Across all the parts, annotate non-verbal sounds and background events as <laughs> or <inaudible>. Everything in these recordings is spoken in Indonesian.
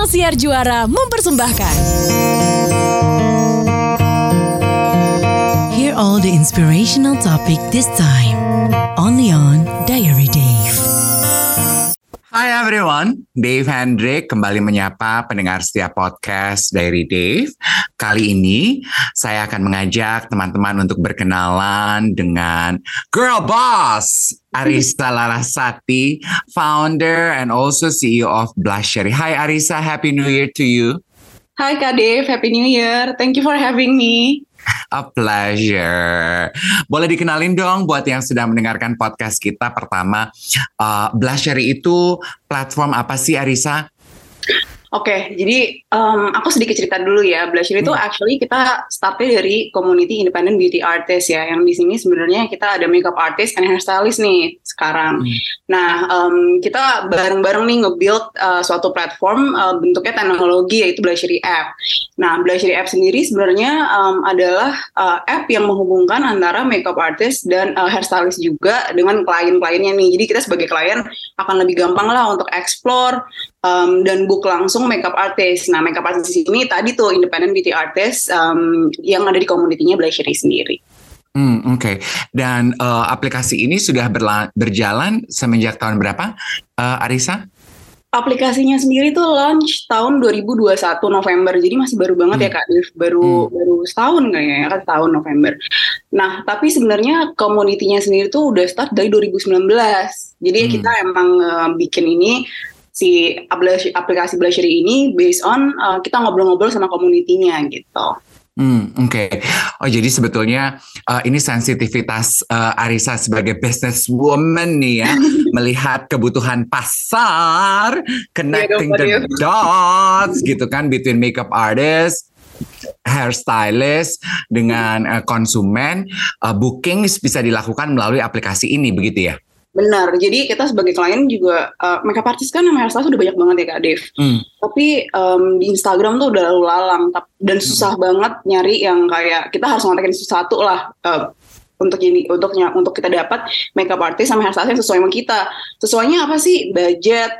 Ruang Siar Juara mempersembahkan. Hear all the inspirational topic this time. Hi everyone, Dave Hendrik kembali menyapa pendengar setiap podcast Diary Dave. Kali ini saya akan mengajak teman-teman untuk berkenalan dengan Girl Boss Arisa <laughs> Larasati, founder and also CEO of Blushery. Hi Arisa, Happy New Year to you. Hi Kak Dave, Happy New Year. Thank you for having me. <laughs> A pleasure. Boleh dikenalin dong buat yang sedang mendengarkan podcast kita pertama. Uh, Blushery itu platform apa sih Arisa? Oke, jadi um, aku sedikit cerita dulu ya. Blusher itu Hmm. actually kita startnya dari community independent beauty artist ya. Yang di sini sebenarnya kita ada makeup artist and hairstylist nih sekarang. Hmm. Nah, um, kita bareng-bareng nih nge-build uh, suatu platform uh, bentuknya teknologi yaitu Blushery app. Nah, Blushery app sendiri sebenarnya um, adalah uh, app yang menghubungkan antara makeup artist dan uh, hairstylist juga dengan klien-kliennya nih. Jadi kita sebagai klien akan lebih gampang lah untuk explore um, dan book langsung makeup artist. Nah, makeup artist di sini tadi tuh independent beauty artist um, yang ada di komunitinya Blushery sendiri. Hmm, Oke. Dan uh, aplikasi ini sudah berla- berjalan semenjak tahun berapa, uh, Arisa? Aplikasinya sendiri tuh launch tahun 2021 November, jadi masih baru banget ya Kak Dev, baru Hmm. baru setahun kayaknya ya kan tahun November. Nah, tapi sebenarnya komunitinya sendiri tuh udah start dari 2019. Jadi Hmm. kita emang uh, bikin ini si aplikasi, aplikasi Blushery ini based on uh, kita ngobrol-ngobrol sama komunitinya gitu. Hmm, Oke. Oh jadi sebetulnya uh, ini sensitivitas uh, Arisa sebagai businesswoman nih ya <laughs> melihat kebutuhan pasar, connecting the dots gitu kan between makeup artist hairstylist dengan uh, konsumen uh, booking bisa dilakukan melalui aplikasi ini begitu ya. Benar, jadi kita sebagai klien juga uh, makeup artist kan sama hairstylist udah banyak banget ya Kak Dev. Hmm. Tapi um, di Instagram tuh udah lalu lalang dan susah banget nyari yang kayak kita harus ngontekin sesuatu lah uh, untuk ini untuk ny- untuk kita dapat makeup artist sama hairstylist yang sesuai sama kita. Sesuainya apa sih? Budget,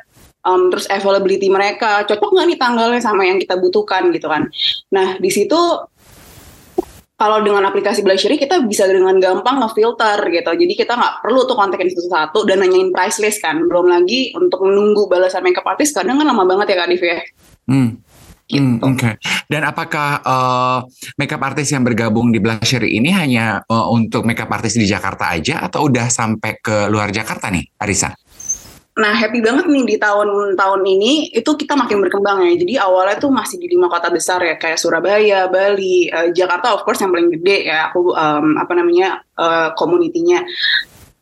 um, terus availability mereka cocok nggak nih tanggalnya sama yang kita butuhkan gitu kan. Nah di situ kalau dengan aplikasi Blushery kita bisa dengan gampang ngefilter gitu. Jadi kita nggak perlu tuh kontekin satu-satu dan nanyain price list kan. Belum lagi untuk menunggu balasan makeup artist kadang kan lama banget ya Kak Div ya. Hmm. Gitu. Hmm, Oke. Dan apakah uh, makeup artist yang bergabung di Blushery ini hanya uh, untuk makeup artist di Jakarta aja atau udah sampai ke luar Jakarta nih, Arisa? Nah happy banget nih di tahun-tahun ini itu kita makin berkembang ya. Jadi awalnya tuh masih di lima kota besar ya kayak Surabaya, Bali, eh, Jakarta of course yang paling gede ya. Aku um, apa namanya komunitinya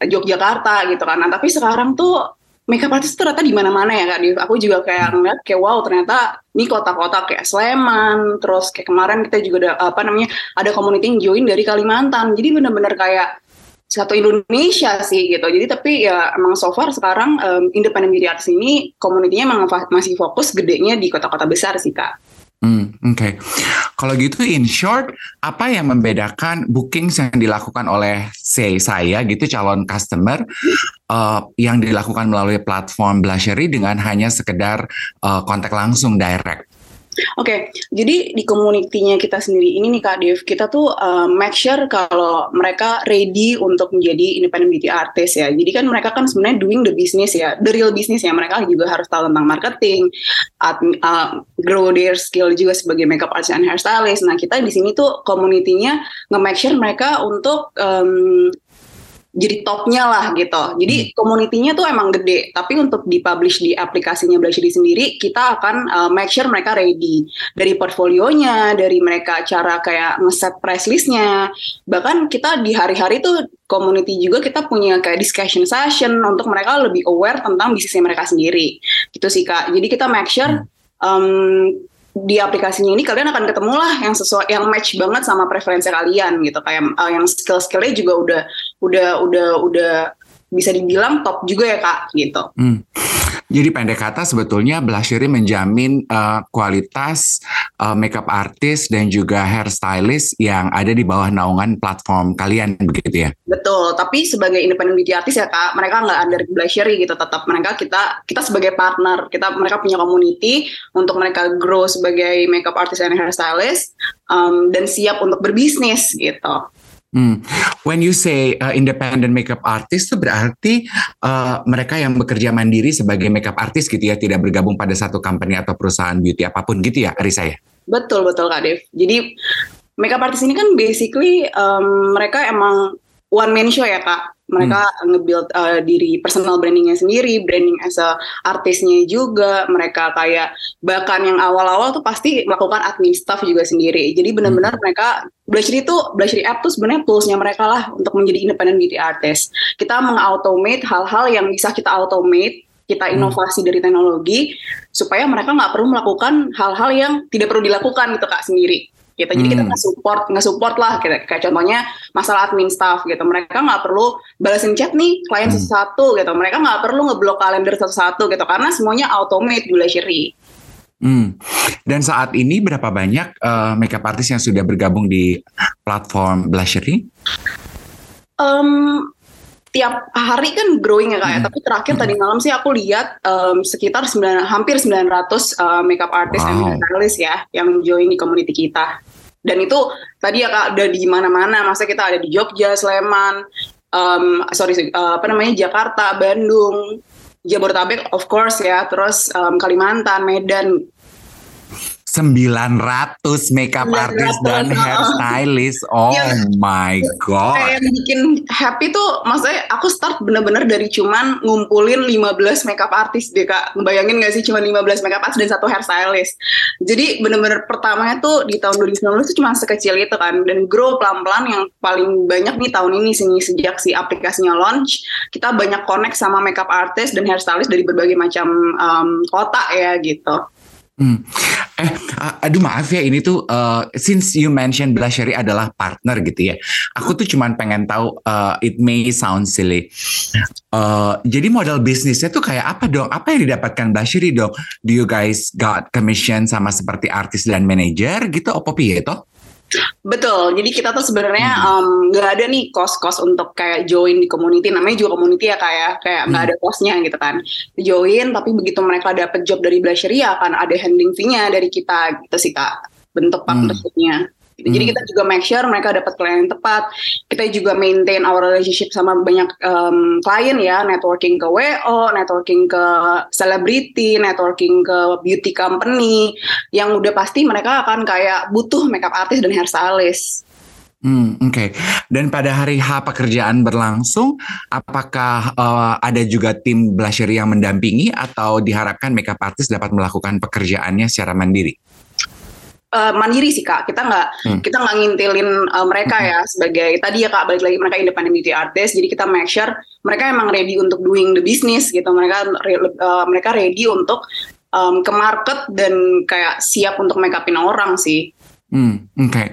Yogyakarta gitu kan. Nah tapi sekarang tuh makeup artist tuh ternyata di mana-mana ya kak Div. Aku juga kayak ngeliat kayak wow ternyata ini kota-kota kayak Sleman, terus kayak kemarin kita juga ada apa namanya ada community yang join dari Kalimantan. Jadi bener-bener kayak satu Indonesia sih gitu. Jadi tapi ya emang so far sekarang um, independent beauty artist ini komunitinya emang masih fokus gedenya di kota-kota besar sih kak. Hmm, Oke. Kalau gitu, in short, apa yang membedakan bookings yang dilakukan oleh say saya gitu calon customer uh, yang dilakukan melalui platform Blushery dengan hanya sekedar uh, kontak langsung direct? Oke, jadi di komunitinya kita sendiri ini nih Kak Dev, kita tuh uh, make sure kalau mereka ready untuk menjadi independent beauty artist ya. Jadi kan mereka kan sebenarnya doing the business ya, the real business ya. Mereka juga harus tahu tentang marketing, admi- uh, grow their skill juga sebagai makeup artist and hairstylist. Nah kita di sini tuh komunitinya nge-make sure mereka untuk um, jadi topnya lah gitu. Jadi komunitinya tuh emang gede, tapi untuk dipublish di aplikasinya Blushery sendiri, kita akan uh, make sure mereka ready dari portfolionya, dari mereka cara kayak ngeset price listnya. Bahkan kita di hari-hari tuh community juga kita punya kayak discussion session untuk mereka lebih aware tentang bisnisnya mereka sendiri. Gitu sih kak. Jadi kita make sure um, di aplikasinya ini kalian akan ketemu lah yang sesuai yang match banget sama preferensi kalian gitu. Kayak uh, yang skill skillnya juga udah udah udah udah bisa dibilang top juga ya kak gitu. Hmm. Jadi pendek kata sebetulnya Blusheri menjamin uh, kualitas uh, makeup artist dan juga hairstylist yang ada di bawah naungan platform kalian begitu ya? Betul, tapi sebagai independent beauty artist ya kak, mereka nggak under Blusheri gitu, tetap mereka kita kita sebagai partner, kita mereka punya community untuk mereka grow sebagai makeup artist dan hairstylist um, dan siap untuk berbisnis gitu. Hmm. When you say uh, independent makeup artist itu berarti uh, mereka yang bekerja mandiri sebagai makeup artist gitu ya, tidak bergabung pada satu company atau perusahaan beauty apa pun gitu ya, Arisa ya? Betul betul Kak Dev. Jadi makeup artist ini kan basically um, mereka emang one man show ya Kak mereka hmm. nge-build uh, diri personal brandingnya sendiri, branding as a artisnya juga. Mereka kayak bahkan yang awal-awal tuh pasti melakukan admin staff juga sendiri. Jadi benar-benar hmm. mereka Blushly itu Blushly app tuh sebenarnya toolsnya mereka lah untuk menjadi independent beauty artist. Kita mengautomate hal-hal yang bisa kita automate kita hmm. inovasi hmm. dari teknologi supaya mereka nggak perlu melakukan hal-hal yang tidak perlu dilakukan gitu kak sendiri gitu. Jadi hmm. kita nggak support, nggak support lah. Kayak, kayak contohnya masalah admin staff gitu. Mereka nggak perlu balasin chat nih klien hmm. satu gitu. Mereka nggak perlu ngeblok kalender satu-satu gitu karena semuanya automate Blusheri. Hmm. Dan saat ini berapa banyak uh, makeup artist yang sudah bergabung di platform Blusheri? Um, tiap hari kan growing ya kak ya. Hmm. Tapi terakhir hmm. tadi malam sih aku lihat um, sekitar 9, hampir 900 uh, makeup artist wow. dan stylist ya yang join di community kita. Dan itu tadi ya kak udah di mana-mana. Masa kita ada di Jogja, Sleman, um, sorry uh, apa namanya Jakarta, Bandung, Jabodetabek of course ya. Terus um, Kalimantan, Medan 900 makeup 900 artist dan hairstylist. Oh ya, my god. Yang bikin happy tuh maksudnya aku start bener-bener dari cuman ngumpulin 15 makeup artist deh Kak. Ngebayangin gak sih cuma 15 makeup artist dan satu hairstylist. Jadi bener-bener pertamanya tuh di tahun 2019 tuh cuma sekecil itu kan dan grow pelan-pelan yang paling banyak nih tahun ini sih sejak si aplikasinya launch kita banyak connect sama makeup artist dan hairstylist dari berbagai macam um, kota ya gitu. Hmm. Eh, aduh maaf ya ini tuh uh, since you mention Blusheri adalah partner gitu ya. Aku tuh cuman pengen tahu uh, it may sound silly. Uh, jadi modal bisnisnya tuh kayak apa dong? Apa yang didapatkan Blusheri dong? Do you guys got commission sama seperti artis dan manajer gitu? Apa piye toh? Betul, jadi kita tuh sebenarnya hmm. nggak um, ada nih kos-kos untuk kayak join di community, namanya juga community ya kayak kayak nggak hmm. ada kosnya gitu kan. Join, tapi begitu mereka dapet job dari Blushery ya akan ada handling fee-nya dari kita gitu sih kak, bentuk hmm. partnership-nya. Hmm. Gitu. Jadi kita juga make sure mereka dapat klien yang tepat. Kita juga maintain our relationship sama banyak um, klien ya, networking ke WO, networking ke selebriti, networking ke beauty company yang udah pasti mereka akan kayak butuh makeup artist dan hairstylist. Hmm, Oke. Okay. Dan pada hari H pekerjaan berlangsung, apakah uh, ada juga tim blushery yang mendampingi atau diharapkan makeup artist dapat melakukan pekerjaannya secara mandiri? Uh, mandiri sih kak kita nggak hmm. kita nggak ngintilin uh, mereka hmm. ya sebagai tadi ya kak balik lagi mereka independent beauty artist jadi kita make sure mereka emang ready untuk doing the business gitu mereka uh, mereka ready untuk um, ke market dan kayak siap untuk make upin orang sih Hmm, oke. Okay.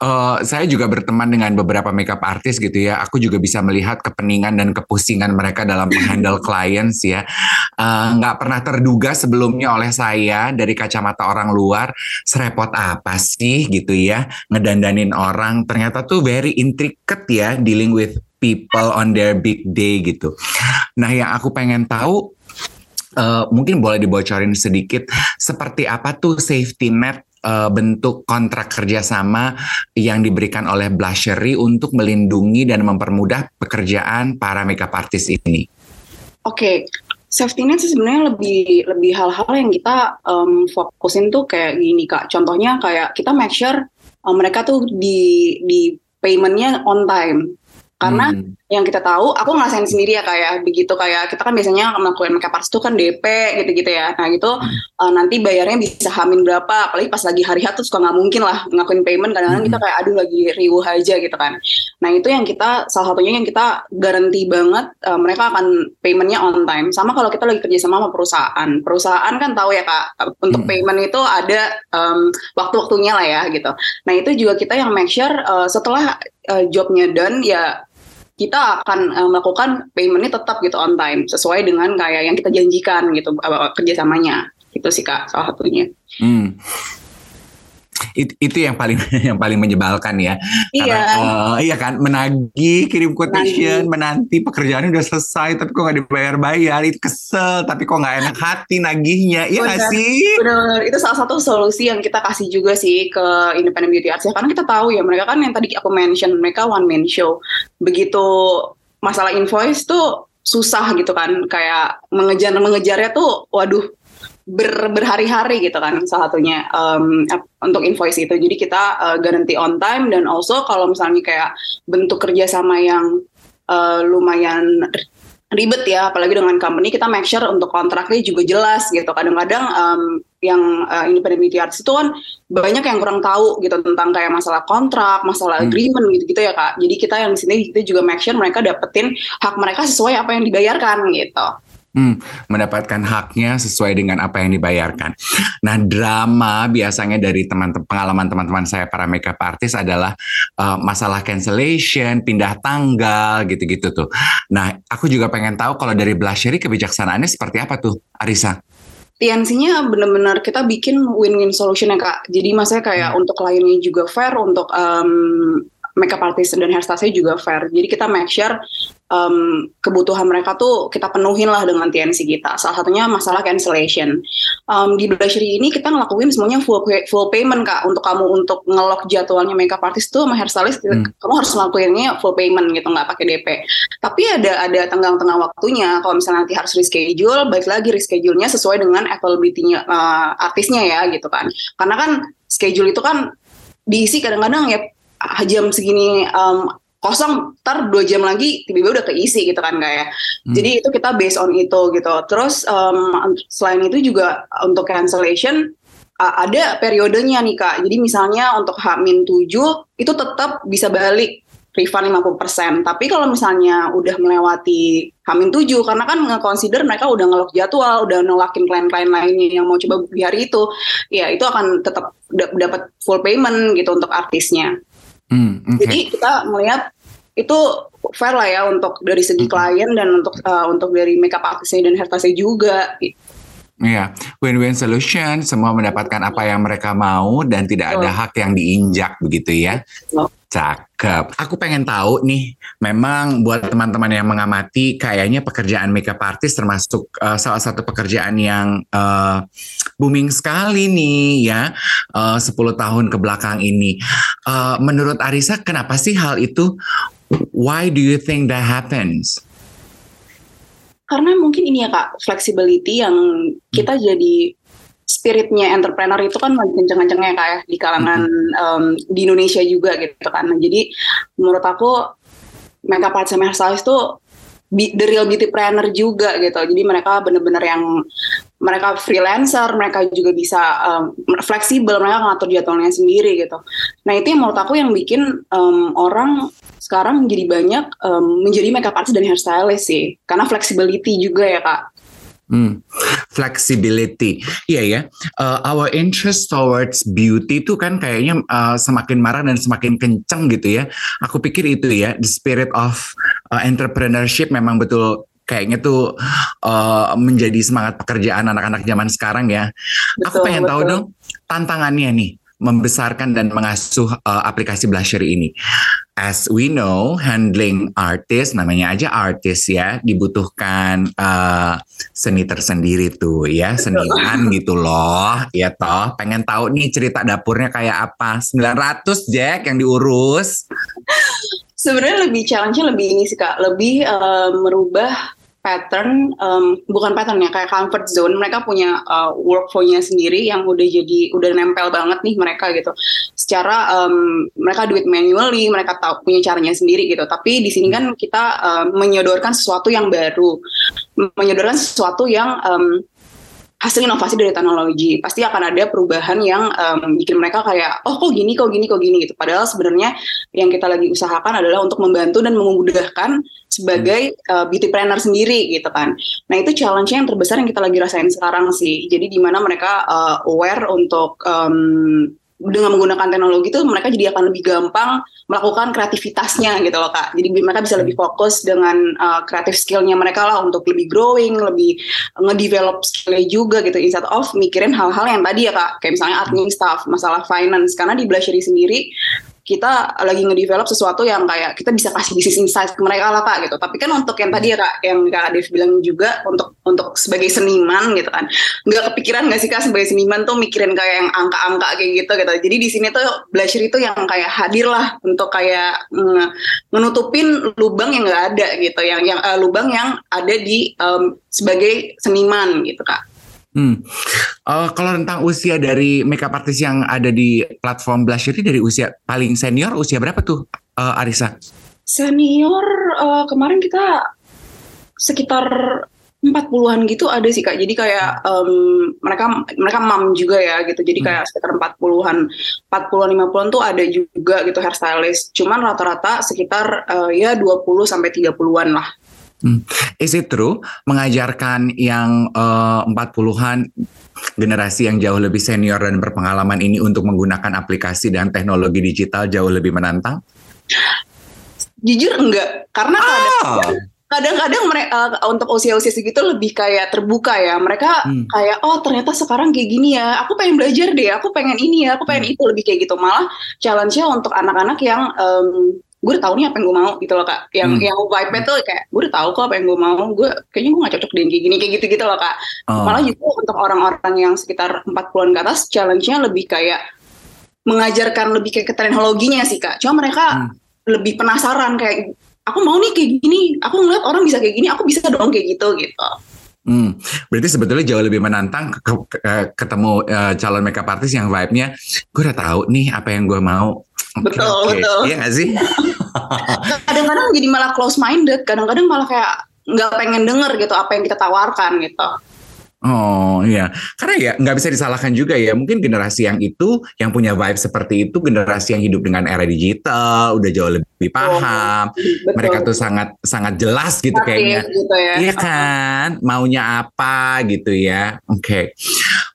Uh, saya juga berteman dengan beberapa makeup artist gitu ya. Aku juga bisa melihat kepeningan dan kepusingan mereka dalam menghandle <laughs> clients ya. Uh, nggak uh, pernah terduga sebelumnya oleh saya dari kacamata orang luar serepot apa sih gitu ya ngedandanin orang. Ternyata tuh very intricate ya dealing with people on their big day gitu. Nah, yang aku pengen tahu uh, mungkin boleh dibocorin sedikit seperti apa tuh safety net uh, bentuk kontrak kerjasama yang diberikan oleh Blushery untuk melindungi dan mempermudah pekerjaan para makeup artist ini? Oke, okay. safety net sebenarnya lebih lebih hal-hal yang kita um, fokusin tuh kayak gini kak. Contohnya kayak kita make sure um, mereka tuh di di paymentnya on time. Karena hmm yang kita tahu, aku ngerasain sendiri ya kayak begitu kayak kita kan biasanya melakukan makeup artist itu kan DP gitu-gitu ya. Nah gitu hmm. uh, nanti bayarnya bisa hamin berapa, apalagi pas lagi hari H tuh suka nggak mungkin lah ngakuin payment kadang-kadang hmm. kita kayak aduh lagi riuh aja gitu kan. Nah itu yang kita salah satunya yang kita garanti banget uh, mereka akan paymentnya on time. Sama kalau kita lagi kerja sama sama perusahaan, perusahaan kan tahu ya kak untuk hmm. payment itu ada um, waktu-waktunya lah ya gitu. Nah itu juga kita yang make sure uh, setelah uh, jobnya done ya kita akan uh, melakukan paymentnya tetap gitu on time sesuai dengan kayak yang kita janjikan gitu uh, kerjasamanya itu sih kak salah satunya. Hmm. It, itu yang paling <laughs> yang paling menyebalkan ya. Iya. Karena, uh, iya kan menagih kirim quotation, menanti pekerjaannya udah selesai tapi kok nggak dibayar-bayar itu kesel tapi kok nggak enak hati nagihnya iya nggak sih? Benar, itu salah satu solusi yang kita kasih juga sih ke independent beauty arts ya. Karena kita tahu ya mereka kan yang tadi aku mention mereka one man show. Begitu masalah invoice tuh susah gitu kan, kayak mengejar mengejarnya tuh, waduh ber, berhari-hari gitu kan salah satunya um, untuk invoice itu. Jadi kita uh, garanti on time dan also kalau misalnya kayak bentuk kerjasama yang uh, lumayan ribet ya, apalagi dengan company kita make sure untuk kontraknya juga jelas gitu. Kadang-kadang um, yang uh, independent beauty artist itu kan banyak yang kurang tahu gitu tentang kayak masalah kontrak, masalah Hmm. agreement gitu-gitu ya kak. Jadi kita yang di sini kita juga make sure mereka dapetin hak mereka sesuai apa yang dibayarkan gitu. Hmm, mendapatkan haknya sesuai dengan apa yang dibayarkan. Nah, drama biasanya dari teman pengalaman teman-teman saya para makeup artist adalah uh, masalah cancellation, pindah tanggal, gitu-gitu tuh. Nah, aku juga pengen tahu kalau dari Blushery kebijaksanaannya seperti apa tuh, Arisa? TNC-nya benar-benar kita bikin win-win solution ya kak. Jadi maksudnya kayak untuk kliennya juga fair, untuk um, makeup artist dan hairstylistnya juga fair. Jadi kita make sure um, kebutuhan mereka tuh kita penuhin lah dengan TNC kita. Salah satunya masalah cancellation. Um, di Blushery ini kita ngelakuin semuanya full full payment kak. Untuk kamu untuk ngelok jadwalnya makeup artist tuh sama hairstylist, Hmm. kamu harus ngelakuinnya full payment gitu, nggak pakai DP. Tapi ada ada tenggang-tengah waktunya. Kalau misalnya nanti harus reschedule, baik lagi reschedule-nya sesuai dengan availability-nya uh, artisnya ya gitu kan. Karena kan schedule itu kan diisi kadang-kadang ya jam segini um, kosong, ntar dua jam lagi tiba-tiba udah keisi gitu kan kayak. Hmm. Jadi itu kita based on itu gitu. Terus um, selain itu juga untuk cancellation uh, ada periodenya nih kak. Jadi misalnya untuk H-7 itu tetap bisa balik refund 50%. Tapi kalau misalnya udah melewati H-7 karena kan nge-consider mereka udah ngelok jadwal, udah nolakin klien-klien lainnya yang mau coba di hari itu, ya itu akan tetap da- dapat full payment gitu untuk artisnya. Hmm, oke. Jadi kita melihat itu fair lah ya untuk dari segi Mhm. klien dan untuk uh, untuk dari makeup artisnya dan hairstylistnya juga. Iya, win-win solution, semua mendapatkan apa yang mereka mau dan tidak ada hak yang diinjak begitu ya. Betul. Cakep. Aku pengen tahu nih, memang buat teman-teman yang mengamati, kayaknya pekerjaan makeup artist termasuk uh, salah satu pekerjaan yang uh, booming sekali nih ya, uh, 10 tahun ke belakang ini. Uh, menurut Arisa, kenapa sih hal itu? Why do you think that happens? Karena mungkin ini ya kak, flexibility yang kita jadi spiritnya entrepreneur itu kan lagi kenceng-kencengnya kak ya di kalangan um, di Indonesia juga gitu kan. Nah, jadi menurut aku makeup artist sama hairstylist tuh be- the real beauty planner juga gitu. Jadi mereka bener-bener yang mereka freelancer, mereka juga bisa um, fleksibel, mereka ngatur jadwalnya sendiri gitu. Nah itu yang menurut aku yang bikin um, orang sekarang menjadi banyak um, menjadi makeup artist dan hairstylist sih, karena flexibility juga ya kak. Hmm, flexibility, iya ya. Uh, our interest towards beauty itu kan kayaknya uh, semakin marah dan semakin kenceng gitu ya. Aku pikir itu ya, the spirit of uh, entrepreneurship memang betul kayaknya tuh uh, menjadi semangat pekerjaan anak-anak zaman sekarang ya. Aku Betul, pengen tahu betul. dong tantangannya nih membesarkan dan mengasuh uh, aplikasi Blushery ini. As we know, handling artis namanya aja artis ya, dibutuhkan uh, seni tersendiri tuh ya, seniman gitu loh, ya toh. Pengen tahu nih cerita dapurnya kayak apa? 900 Jack yang diurus. Sebenarnya lebih challenge-nya lebih ini sih kak, lebih um, merubah pattern, um, bukan pattern ya, kayak comfort zone. Mereka punya uh, workflow-nya sendiri yang udah jadi, udah nempel banget nih mereka gitu. Secara um, mereka do it manually, mereka tahu punya caranya sendiri gitu. Tapi di sini kan kita um, menyodorkan sesuatu yang baru, menyodorkan sesuatu yang um, hasil inovasi dari teknologi pasti akan ada perubahan yang um, bikin mereka kayak oh kok gini kok gini kok gini gitu. Padahal sebenarnya yang kita lagi usahakan adalah untuk membantu dan memudahkan sebagai uh, beauty planner sendiri gitu kan. Nah itu challenge yang terbesar yang kita lagi rasain sekarang sih. Jadi di mana mereka uh, aware untuk um, dengan menggunakan teknologi itu mereka jadi akan lebih gampang melakukan kreativitasnya gitu loh kak. Jadi mereka bisa lebih fokus dengan uh, kreatif skillnya mereka lah untuk lebih growing, lebih ngedevelop skillnya juga gitu instead of mikirin hal-hal yang tadi ya kak, kayak misalnya admin staff, masalah finance. Karena di Blushery sendiri kita lagi ngedevelop sesuatu yang kayak kita bisa kasih bisnis insight ke mereka lah kak gitu. Tapi kan untuk yang tadi ya kak, yang kak Dev bilang juga untuk untuk sebagai seniman gitu kan, nggak kepikiran nggak sih kak sebagai seniman tuh mikirin kayak yang angka-angka kayak gitu gitu. Jadi di sini tuh blusher itu yang kayak hadir lah untuk kayak menutupin lubang yang nggak ada gitu, yang yang uh, lubang yang ada di um, sebagai seniman gitu kak. Hmm. Uh, kalau tentang usia dari makeup artist yang ada di platform Blush ini dari usia paling senior usia berapa tuh uh, Arisa? Senior uh, kemarin kita sekitar 40-an gitu ada sih Kak. Jadi kayak um, mereka mereka mam juga ya gitu. Jadi kayak hmm. sekitar 40-an, 40-an 50-an tuh ada juga gitu hairstylist. Cuman rata-rata sekitar uh, ya 20 sampai 30-an lah. Hmm. Is it true mengajarkan yang uh, 40-an generasi yang jauh lebih senior dan berpengalaman ini untuk menggunakan aplikasi dan teknologi digital jauh lebih menantang? Jujur enggak, karena oh. kadang-kadang mereka uh, untuk usia-usia segitu lebih kayak terbuka ya. Mereka hmm. kayak oh ternyata sekarang kayak gini ya. Aku pengen belajar deh. Aku pengen ini ya. Aku pengen hmm. itu lebih kayak gitu. Malah challenge-nya untuk anak-anak yang um, gue udah tahu nih apa yang gue mau gitu loh kak yang hmm. yang vibe tuh kayak gue udah tahu kok apa yang gue mau gue kayaknya gue gak cocok dengan kayak gini kayak gitu gitu loh kak oh. malah juga untuk orang-orang yang sekitar 40-an ke atas challenge-nya lebih kayak mengajarkan lebih kayak ke teknologinya sih kak cuma mereka hmm. lebih penasaran kayak aku mau nih kayak gini aku ngeliat orang bisa kayak gini aku bisa dong kayak gitu gitu Hmm, berarti sebetulnya jauh lebih menantang ke, ke, ketemu uh, calon makeup artist yang vibe-nya, gue udah tahu nih apa yang gue mau. Betul okay. betul. Iya gak sih? <laughs> kadang-kadang jadi malah close minded, kadang-kadang malah kayak nggak pengen denger gitu apa yang kita tawarkan gitu. Oh iya, karena ya nggak bisa disalahkan juga ya. Mungkin generasi yang itu, yang punya vibe seperti itu, generasi yang hidup dengan era digital, udah jauh lebih paham. Oh, Mereka tuh sangat sangat jelas gitu Mati, kayaknya. Gitu ya. Iya kan, maunya apa gitu ya. Oke. Okay.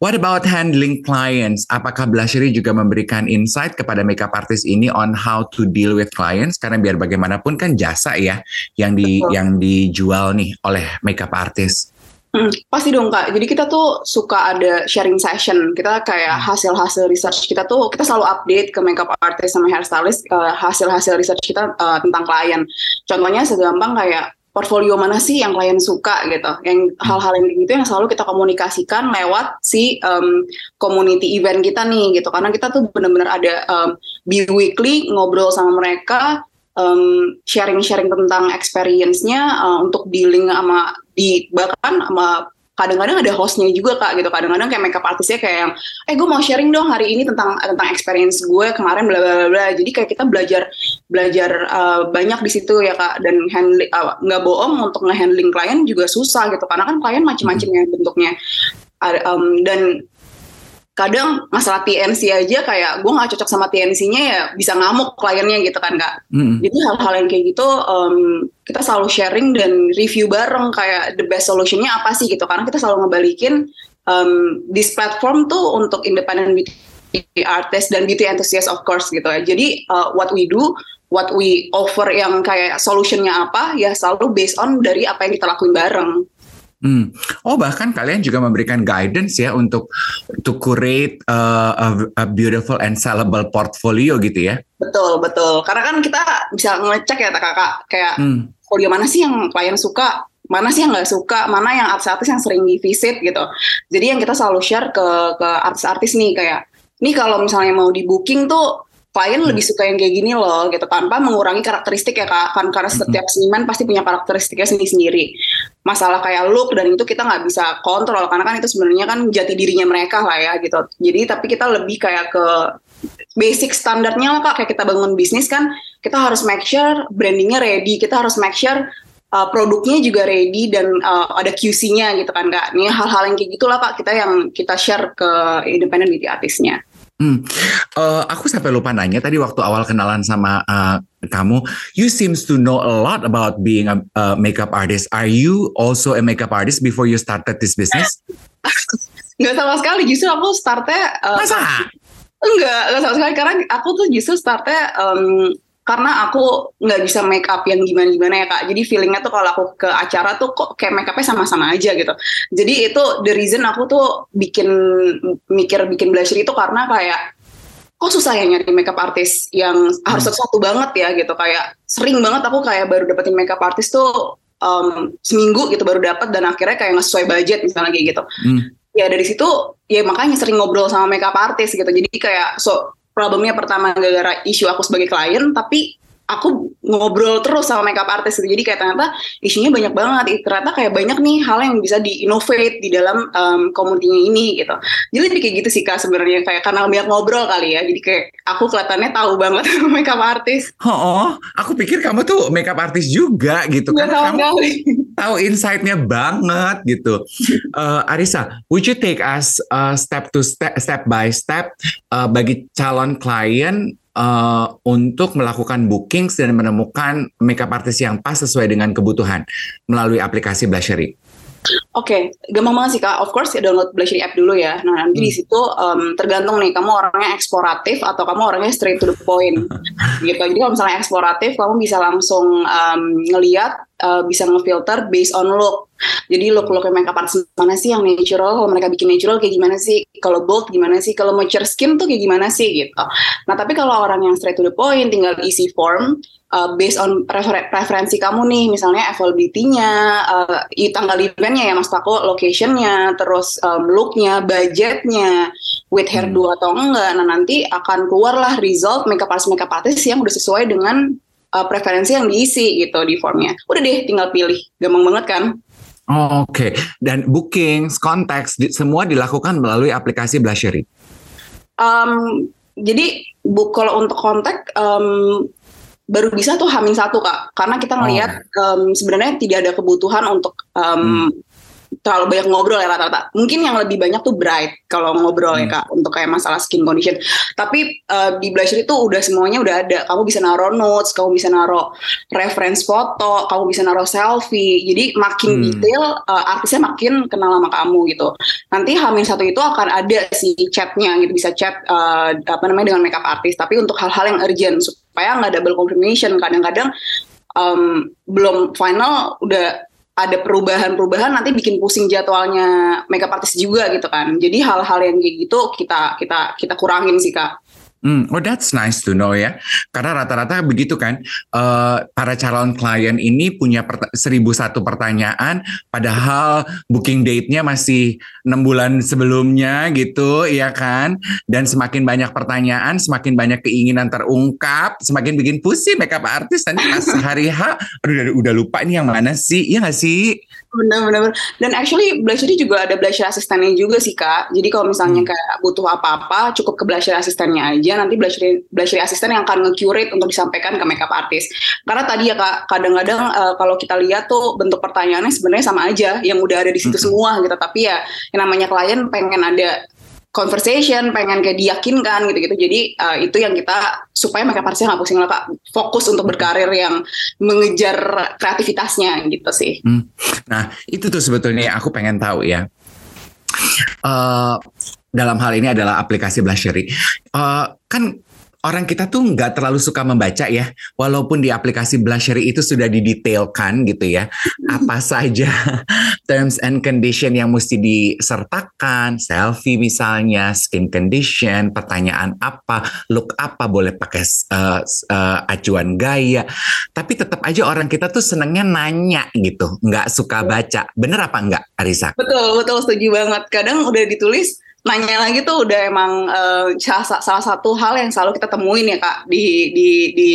What about handling clients? Apakah Blushery juga memberikan insight kepada makeup artist ini on how to deal with clients? Karena biar bagaimanapun kan jasa ya yang di Betul. yang dijual nih oleh makeup artist. Hmm, pasti dong kak. Jadi kita tuh suka ada sharing session. Kita kayak hmm. hasil-hasil research kita tuh kita selalu update ke makeup artist sama hairstylist uh, hasil-hasil research kita uh, tentang klien. Contohnya segampang kayak portfolio mana sih yang klien suka gitu. Yang hal-hal yang gitu yang selalu kita komunikasikan lewat si um, community event kita nih gitu. Karena kita tuh benar-benar ada um, bi-weekly ngobrol sama mereka um, sharing-sharing tentang experience-nya uh, untuk dealing sama di bahkan sama kadang-kadang ada hostnya juga kak gitu. Kadang-kadang kayak makeup artisnya kayak yang eh gue mau sharing dong hari ini tentang tentang experience gue kemarin bla bla bla jadi kayak kita belajar belajar uh, banyak di situ ya kak. Dan handling uh, nggak bohong untuk ngehandling klien juga susah gitu. Karena kan klien macam-macam ya bentuknya. Um, dan kadang masalah TNC aja kayak gue nggak cocok sama TNC-nya ya bisa ngamuk kliennya gitu kan kak. Mm. Jadi hal-hal yang kayak gitu um, kita selalu sharing dan review bareng kayak the best solutionnya apa sih gitu karena kita selalu ngebalikin um, this platform tuh untuk independent beauty artist dan beauty enthusiast of course gitu ya. Jadi uh, what we do what we offer yang kayak solutionnya apa ya selalu based on dari apa yang kita lakuin bareng. Hmm. Oh bahkan kalian juga memberikan guidance ya untuk to curate uh, a, a beautiful and sellable portfolio gitu ya? Betul betul. Karena kan kita bisa ngecek ya kakak kayak hmm. portfolio mana sih yang klien suka, mana sih yang nggak suka, mana yang artis-artis yang sering di visit gitu. Jadi yang kita selalu share ke ke artis-artis nih kayak, nih kalau misalnya mau di booking tuh klien hmm. lebih suka yang kayak gini loh gitu tanpa mengurangi karakteristik ya kak kan karena hmm. setiap seniman pasti punya karakteristiknya sendiri sendiri masalah kayak look dan itu kita nggak bisa kontrol karena kan itu sebenarnya kan jati dirinya mereka lah ya gitu jadi tapi kita lebih kayak ke basic standarnya lah kak kayak kita bangun bisnis kan kita harus make sure brandingnya ready kita harus make sure uh, produknya juga ready dan uh, ada QC-nya gitu kan kak. Ini hal-hal yang kayak gitulah kak kita yang kita share ke independent beauty artisnya. Hmm. Uh, aku sampai lupa nanya tadi waktu awal kenalan sama uh, kamu, you seems to know a lot about being a, a makeup artist. Are you also a makeup artist before you started this business? <laughs> Gak sama sekali, justru aku startnya uh, Masa? Enggak, enggak sama sekali karena aku tuh justru startnya um, karena aku nggak bisa make up yang gimana-gimana ya kak. Jadi feelingnya tuh kalau aku ke acara tuh kok kayak make upnya sama-sama aja gitu. Jadi itu the reason aku tuh bikin mikir bikin blusher itu karena kayak kok susah ya nyari makeup artist yang harus satu-satu banget ya gitu. Kayak sering banget aku kayak baru dapetin makeup artist tuh um, seminggu gitu baru dapat dan akhirnya kayak nggak sesuai budget misalnya kayak gitu. Hmm. Ya dari situ ya makanya sering ngobrol sama makeup artist gitu. Jadi kayak so problemnya pertama gara-gara isu aku sebagai klien tapi aku ngobrol terus sama makeup artist gitu. Jadi kayak ternyata isunya banyak banget. Ternyata kayak banyak nih hal yang bisa di-innovate di dalam um, community ini gitu. Jadi lebih kayak gitu sih Kak sebenarnya kayak karena banyak ngobrol kali ya. Jadi kayak aku kelihatannya tahu banget <laughs> makeup artist. Oh, oh, aku pikir kamu tuh makeup artist juga gitu kan. Kamu kali. tahu insight-nya banget gitu. Uh, Arisa, would you take us uh, step to step step by step uh, bagi calon klien uh, untuk melakukan booking dan menemukan makeup artist yang pas sesuai dengan kebutuhan melalui aplikasi Blushery. Oke, okay, gampang banget sih kak. Of course ya download Blushery app dulu ya. Nah nanti hmm. di situ um, tergantung nih kamu orangnya eksploratif atau kamu orangnya straight to the point <laughs> gitu. Jadi kalau misalnya eksploratif, kamu bisa langsung um, ngeliat, uh, bisa ngefilter based on look. Jadi look-look makeup artist mana sih yang natural? Kalau mereka bikin natural kayak gimana sih? Kalau bold gimana sih? Kalau mature skin tuh kayak gimana sih gitu. Nah tapi kalau orang yang straight to the point, tinggal isi form, uh, based on prefer preferensi kamu nih, misalnya availability-nya, uh, tanggal eventnya ya mas Tako, location-nya, terus um, look-nya, budgetnya, with hair hmm. dua atau enggak. Nah nanti akan keluarlah result makeup artist makeup artist yang udah sesuai dengan uh, preferensi yang diisi gitu di formnya. Udah deh, tinggal pilih, gampang banget kan? Oh, Oke, okay. dan booking, konteks, di, semua dilakukan melalui aplikasi Blushery. Um, jadi bu, kalau untuk kontak um, baru bisa tuh hamin satu kak karena kita ngelihat oh. um, sebenarnya tidak ada kebutuhan untuk um, hmm terlalu banyak ngobrol ya rata-rata. Mungkin yang lebih banyak tuh bright kalau ngobrol ya, hmm. ya kak untuk kayak masalah skin condition. Tapi uh, di blusher itu udah semuanya udah ada. Kamu bisa naruh notes, kamu bisa naruh reference foto, kamu bisa naruh selfie. Jadi makin hmm. detail, uh, artisnya makin kenal sama kamu gitu. Nanti Hamin satu itu akan ada si chatnya gitu, bisa chat uh, apa namanya dengan makeup artist. Tapi untuk hal-hal yang urgent supaya nggak double confirmation. Kadang-kadang um, belum final udah ada perubahan-perubahan nanti bikin pusing jadwalnya makeup artist juga gitu kan. Jadi hal-hal yang kayak gitu kita kita kita kurangin sih kak. Hmm, oh that's nice to know ya. Karena rata-rata begitu kan, uh, para calon klien ini punya seribu satu pertanyaan, padahal booking date-nya masih enam bulan sebelumnya gitu, ya kan? Dan semakin banyak pertanyaan, semakin banyak keinginan terungkap, semakin bikin pusing makeup artis nanti pas <laughs> hari H, udah, udah lupa ini yang mana sih, ya nggak sih? Benar-benar. Dan actually blusher juga ada blusher asistennya juga sih kak. Jadi kalau misalnya hmm. kayak butuh apa-apa, cukup ke blusher asistennya aja. Nanti blusher blusher asisten yang akan nge-curate untuk disampaikan ke makeup artist. Karena tadi ya kak, kadang-kadang uh, kalau kita lihat tuh bentuk pertanyaannya sebenarnya sama aja, yang udah ada di situ hmm. semua gitu. Tapi ya yang namanya klien pengen ada conversation, pengen kayak diyakinkan gitu-gitu. Jadi uh, itu yang kita supaya makeup artistnya nggak pusing lah kak, fokus untuk berkarir yang mengejar kreativitasnya gitu sih. Hmm. Nah itu tuh sebetulnya aku pengen tahu ya. Uh, dalam hal ini adalah aplikasi Blushery. Uh, kan orang kita tuh nggak terlalu suka membaca ya, walaupun di aplikasi Blushery itu sudah didetailkan gitu ya, apa saja <laughs> terms and condition yang mesti disertakan, selfie misalnya, skin condition, pertanyaan apa, look apa, boleh pakai uh, uh, acuan gaya, tapi tetap aja orang kita tuh senengnya nanya gitu, nggak suka baca, bener apa enggak, Arisa? Betul, betul setuju banget. Kadang udah ditulis nanya lagi tuh udah emang uh, salah, salah satu hal yang selalu kita temuin ya kak di di di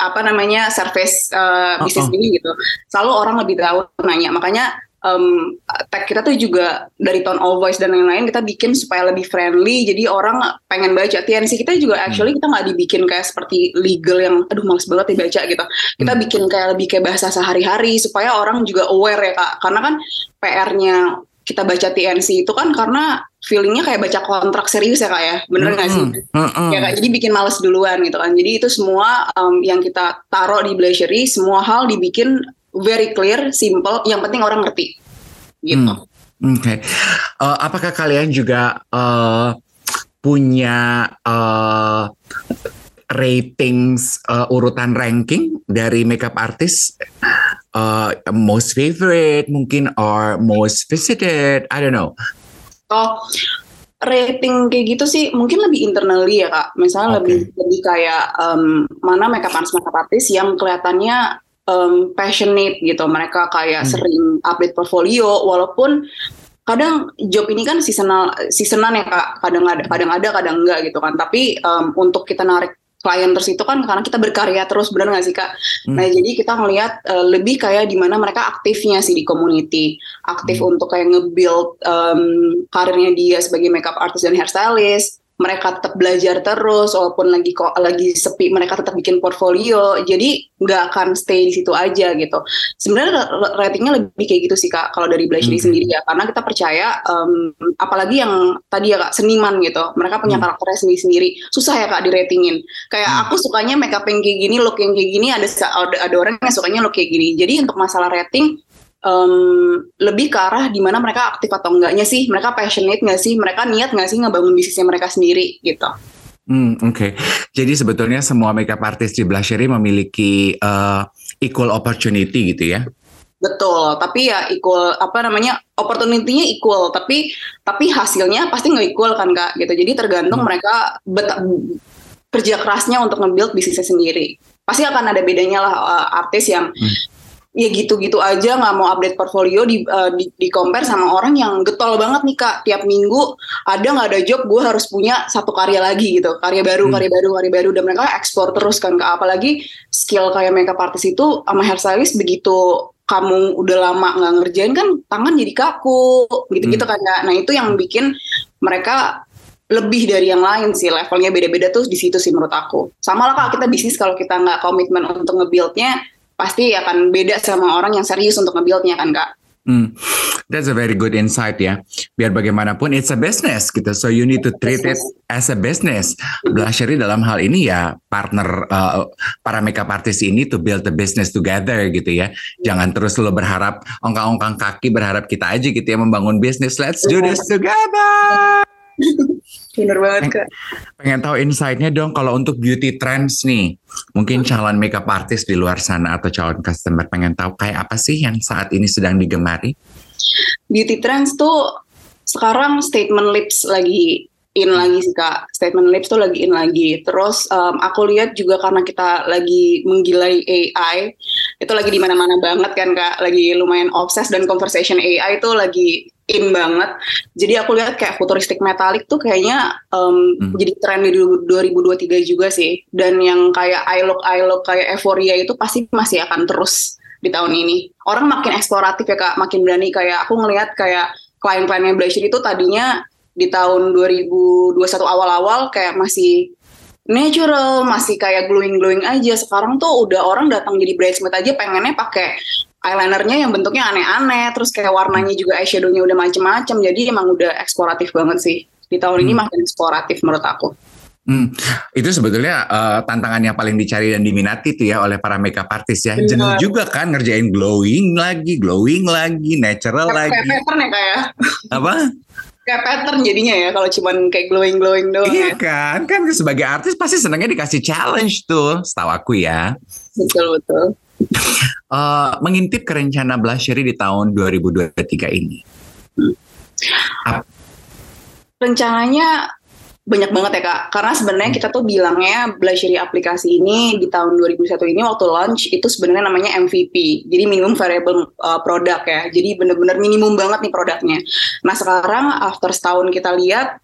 apa namanya service uh, bisnis uh -uh. ini gitu selalu orang lebih tahu nanya makanya um, tag kita tuh juga dari tone of voice dan lain-lain kita bikin supaya lebih friendly jadi orang pengen baca TNC kita juga hmm. actually kita nggak dibikin kayak seperti legal yang aduh males banget dibaca gitu kita hmm. bikin kayak lebih kayak bahasa sehari-hari supaya orang juga aware ya kak karena kan PR-nya kita baca TNC itu kan karena feelingnya kayak baca kontrak serius ya kak ya bener nggak mm -hmm. sih mm -hmm. ya kak jadi bikin males duluan gitu kan jadi itu semua um, yang kita taruh di Blushery semua hal dibikin very clear simple yang penting orang ngerti gitu mm. oke okay. uh, apakah kalian juga uh, punya uh, ratings uh, urutan ranking dari makeup artist uh, most favorite mungkin or most visited I don't know oh rating kayak gitu sih mungkin lebih internally ya kak misalnya okay. lebih lebih kayak um, mana makeup artist makeup artist yang kelihatannya um, passionate gitu mereka kayak hmm. sering update portfolio walaupun kadang job ini kan seasonal seasonan ya kak kadang ada kadang ada kadang enggak gitu kan tapi um, untuk kita narik klien terus itu kan karena kita berkarya terus benar nggak sih kak? Hmm. Nah jadi kita ngelihat uh, lebih kayak di mana mereka aktifnya sih di community, aktif hmm. untuk kayak nge-build um, karirnya dia sebagai makeup artist dan hairstylist, mereka tetap belajar terus walaupun lagi kok lagi sepi mereka tetap bikin portfolio. Jadi nggak akan stay di situ aja gitu. Sebenarnya ratingnya lebih kayak gitu sih kak kalau dari Blush hmm. sendiri ya. Karena kita percaya um, apalagi yang tadi ya kak seniman gitu. Mereka punya hmm. karakternya sendiri sendiri susah ya kak di ratingin kayak hmm. aku sukanya makeup yang kayak gini look yang kayak gini ada ada, ada orang yang sukanya look kayak gini. Jadi untuk masalah rating um, lebih ke arah di mana mereka aktif atau enggaknya sih, mereka passionate nggak sih, mereka niat nggak sih ngebangun bisnisnya mereka sendiri gitu. Hmm, Oke, okay. jadi sebetulnya semua makeup artist di Blushery memiliki uh, equal opportunity gitu ya? Betul, tapi ya equal apa namanya opportunity-nya equal, tapi tapi hasilnya pasti nggak equal kan kak, gitu. Jadi tergantung hmm. mereka kerja kerasnya untuk nge-build bisnisnya sendiri. Pasti akan ada bedanya lah uh, artis yang hmm ya gitu-gitu aja nggak mau update portfolio di, uh, di di compare sama orang yang getol banget nih kak. Tiap minggu ada nggak ada job gue harus punya satu karya lagi gitu. Karya baru hmm. karya baru karya baru. Dan mereka ekspor terus kan kak. Apalagi skill kayak makeup artist itu sama hairstylist begitu kamu udah lama nggak ngerjain kan tangan jadi kaku gitu-gitu hmm. kan kak. Nah itu yang bikin mereka lebih dari yang lain sih. Levelnya beda-beda tuh di situ sih menurut aku. Sama lah kak kita bisnis kalau kita nggak komitmen untuk ngebuildnya pasti akan beda sama orang yang serius untuk nge-buildnya kan kak. Hmm, that's a very good insight ya. Biar bagaimanapun it's a business gitu, so you need to treat it as a business. Blushery dalam hal ini ya partner uh, para makeup artist ini to build the business together gitu ya. Jangan terus lo berharap ongkang-ongkang kaki berharap kita aja gitu ya membangun bisnis. Let's do this together. Bener banget kak. Pengen tahu insight-nya dong kalau untuk beauty trends nih. Mungkin calon makeup artist di luar sana atau calon customer pengen tahu kayak apa sih yang saat ini sedang digemari? Beauty trends tuh sekarang statement lips lagi in lagi sih kak. Statement lips tuh lagi in lagi. Terus um, aku lihat juga karena kita lagi menggilai AI, itu lagi di mana-mana banget kan kak. Lagi lumayan obses dan conversation AI itu lagi in banget. Jadi aku lihat kayak futuristik metalik tuh kayaknya um, hmm. jadi tren di 2023 juga sih. Dan yang kayak I look I look kayak euforia itu pasti masih akan terus di tahun ini. Orang makin eksploratif ya kak, makin berani kayak aku ngelihat kayak klien-kliennya Blusher itu tadinya di tahun 2021 awal-awal kayak masih natural, masih kayak glowing-glowing aja. Sekarang tuh udah orang datang jadi bridesmaid aja pengennya pakai eyelinernya yang bentuknya aneh-aneh, terus kayak warnanya juga eyeshadownya udah macem-macem, jadi emang udah eksploratif banget sih. Di tahun hmm. ini makin eksploratif menurut aku. Hmm, itu sebetulnya uh, tantangan yang paling dicari dan diminati tuh ya oleh para makeup artist ya. Jenuh juga kan ngerjain glowing lagi, glowing lagi, natural kayak, lagi. Kayak pattern ya kayak. Apa? kayak pattern jadinya ya kalau cuman kayak glowing glowing doang. Iya ya. kan, kan sebagai artis pasti senangnya dikasih challenge tuh, setahu aku ya. Betul betul uh, <laughs> mengintip ke rencana Blushery di tahun 2023 ini? Rencananya banyak banget ya kak, karena sebenarnya kita tuh bilangnya Blushery aplikasi ini di tahun 2021 ini waktu launch itu sebenarnya namanya MVP, jadi minimum variable uh, product ya, jadi bener-bener minimum banget nih produknya. Nah sekarang after setahun kita lihat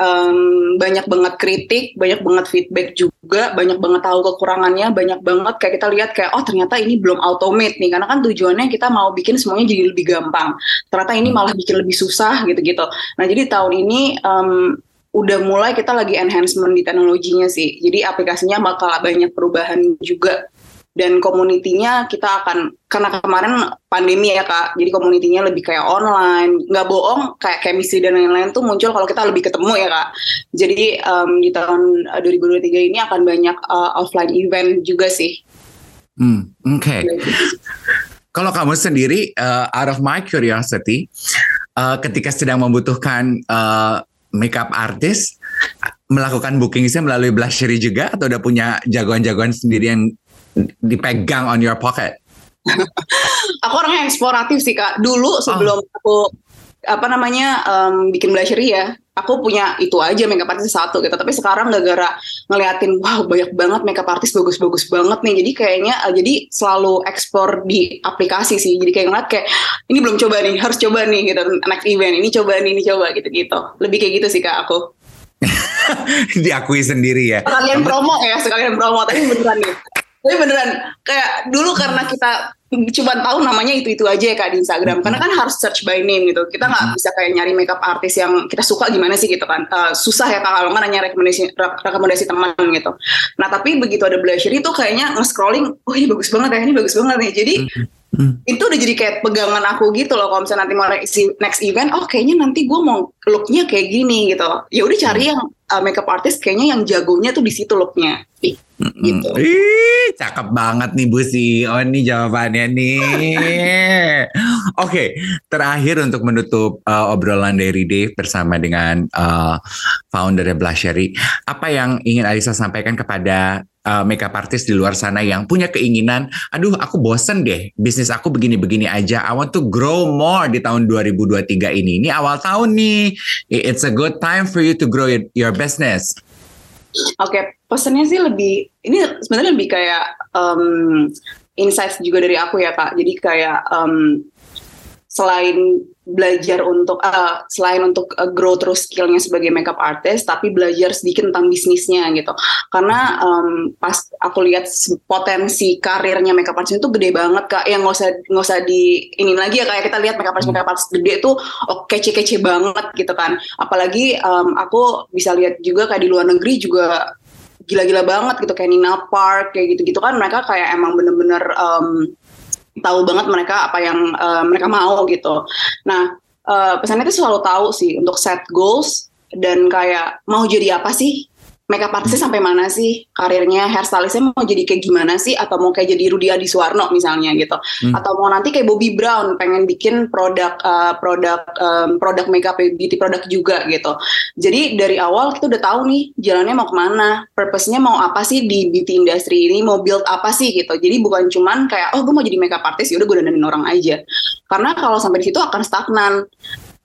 um, banyak banget kritik, banyak banget feedback juga, banyak banget tahu kekurangannya, banyak banget kayak kita lihat kayak oh ternyata ini belum automate nih karena kan tujuannya kita mau bikin semuanya jadi lebih gampang. Ternyata ini malah bikin lebih susah gitu-gitu. Nah jadi tahun ini um, udah mulai kita lagi enhancement di teknologinya sih. Jadi aplikasinya bakal banyak perubahan juga dan komunitinya kita akan karena kemarin pandemi ya kak. Jadi komunitinya lebih kayak online. Nggak bohong kayak chemistry dan lain-lain tuh muncul kalau kita lebih ketemu ya kak. Jadi um, di tahun 2023 eh, ini akan banyak uh, offline event juga sih. Hmm, oke. Okay. kalau kamu sendiri uh, out of my curiosity uh, ketika sedang membutuhkan uh, makeup artist melakukan bookingsnya melalui Blushery juga atau udah punya jagoan-jagoan sendiri yang dipegang on your pocket? <laughs> aku orangnya eksploratif sih kak. Dulu sebelum oh. aku apa namanya um, bikin blushery ya aku punya itu aja makeup artist satu gitu. Tapi sekarang gara-gara ngeliatin wow banyak banget makeup artist bagus-bagus banget nih. Jadi kayaknya uh, jadi selalu ekspor di aplikasi sih. Jadi kayak ngeliat kayak ini belum coba nih harus coba nih gitu. Next event ini coba nih ini coba gitu-gitu. Lebih kayak gitu sih kak aku. <laughs> Diakui sendiri ya. Sekalian promo ya sekalian promo tapi beneran nih tapi beneran kayak dulu karena kita cuma tahu namanya itu itu aja ya kak di Instagram. Karena kan harus search by name gitu. Kita nggak bisa kayak nyari makeup artis yang kita suka gimana sih gitu kan. Uh, susah ya kak kalau nggak nanya rekomendasi rekomendasi teman gitu. Nah tapi begitu ada blusher itu kayaknya nge-scrolling oh ini bagus banget ya ini bagus banget nih. Jadi Hmm. Itu udah jadi kayak pegangan aku gitu loh kalau misalnya nanti mau next event, oh kayaknya nanti gue mau looknya kayak gini gitu. Ya udah cari yang uh, makeup artist kayaknya yang jagonya tuh di situ looknya. Gitu. Ih, cakep banget nih Bu Si. Oh ini jawabannya nih. <laughs> Oke, okay, terakhir untuk menutup uh, obrolan dari Dave bersama dengan uh, founder Blushery, apa yang ingin Alisa sampaikan kepada uh, makeup artist di luar sana yang punya keinginan, aduh aku bosen deh, bisnis aku begini-begini aja, I want to grow more di tahun 2023 ini. Ini awal tahun nih, it's a good time for you to grow your, business. Oke, okay, pesannya sih lebih ini sebenarnya lebih kayak um, insights juga dari aku ya kak. Jadi kayak um, selain belajar untuk uh, selain untuk uh, grow terus skillnya sebagai makeup artist, tapi belajar sedikit tentang bisnisnya gitu. Karena um, pas aku lihat potensi karirnya makeup artist itu gede banget kak. Yang nggak usah nggak usah di ini lagi ya kayak kita lihat makeup artist makeup artist gede tuh oh, kece-kece banget gitu kan. Apalagi um, aku bisa lihat juga kayak di luar negeri juga gila-gila banget gitu kayak Nina Park kayak gitu-gitu kan mereka kayak emang bener-bener um, tahu banget mereka apa yang uh, mereka mau gitu. Nah, uh, pesannya itu selalu tahu sih untuk set goals dan kayak mau jadi apa sih makeup artisnya sampai mana sih karirnya? Hairstylistnya mau jadi kayak gimana sih? Atau mau kayak jadi Rudi Adi Suwarno misalnya gitu. Hmm. atau mau nanti kayak Bobby Brown pengen bikin produk uh, produk um, produk makeup beauty produk juga gitu. Jadi dari awal kita udah tahu nih jalannya mau ke mana purpose-nya mau apa sih di beauty industry ini mau build apa sih gitu. Jadi bukan cuman kayak oh gue mau jadi makeup artist ya udah gue dandanin orang aja. Karena kalau sampai di situ akan stagnan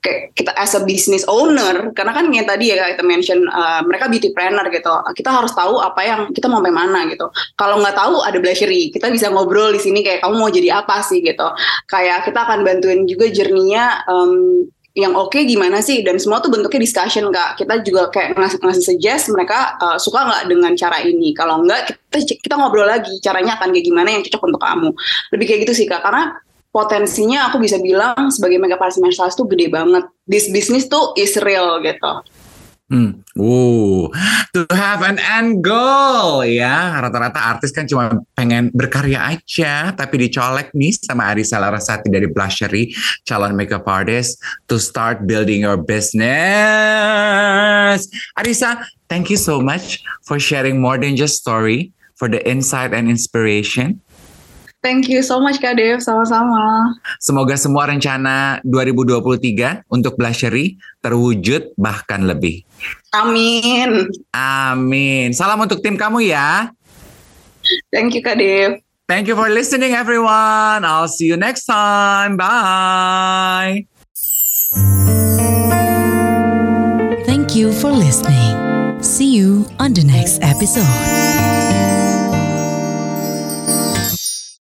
kayak kita as a business owner karena kan yang tadi ya kita mention uh, mereka beauty planner gitu. Kita harus tahu apa yang kita mau sampai mana gitu. Kalau nggak tahu ada blushery kita bisa ngobrol di sini kayak kamu mau jadi apa sih? gitu. Kayak kita akan bantuin juga jerninya um, yang oke okay gimana sih? Dan semua tuh bentuknya discussion kak. Kita juga kayak ngasih, ngasih suggest mereka uh, suka nggak dengan cara ini? Kalau nggak kita kita ngobrol lagi caranya akan kayak gimana yang cocok untuk kamu. Lebih kayak gitu sih kak. Karena potensinya aku bisa bilang sebagai artist menstruasi tuh gede banget. This business tuh is real gitu. Hmm. Uh, to have an end goal ya. Rata-rata artis kan cuma pengen berkarya aja, tapi dicolek nih sama Arisa Larasati dari Blushery, calon makeup artist, to start building your business. Arisa, thank you so much for sharing more than just story, for the insight and inspiration. Thank you so much Kak Dev, sama-sama. Semoga semua rencana 2023 untuk Blushery terwujud bahkan lebih. Amin. Amin. Salam untuk tim kamu ya. Thank you Kak Dev. Thank you for listening everyone. I'll see you next time. Bye. Thank you for listening. See you on the next episode.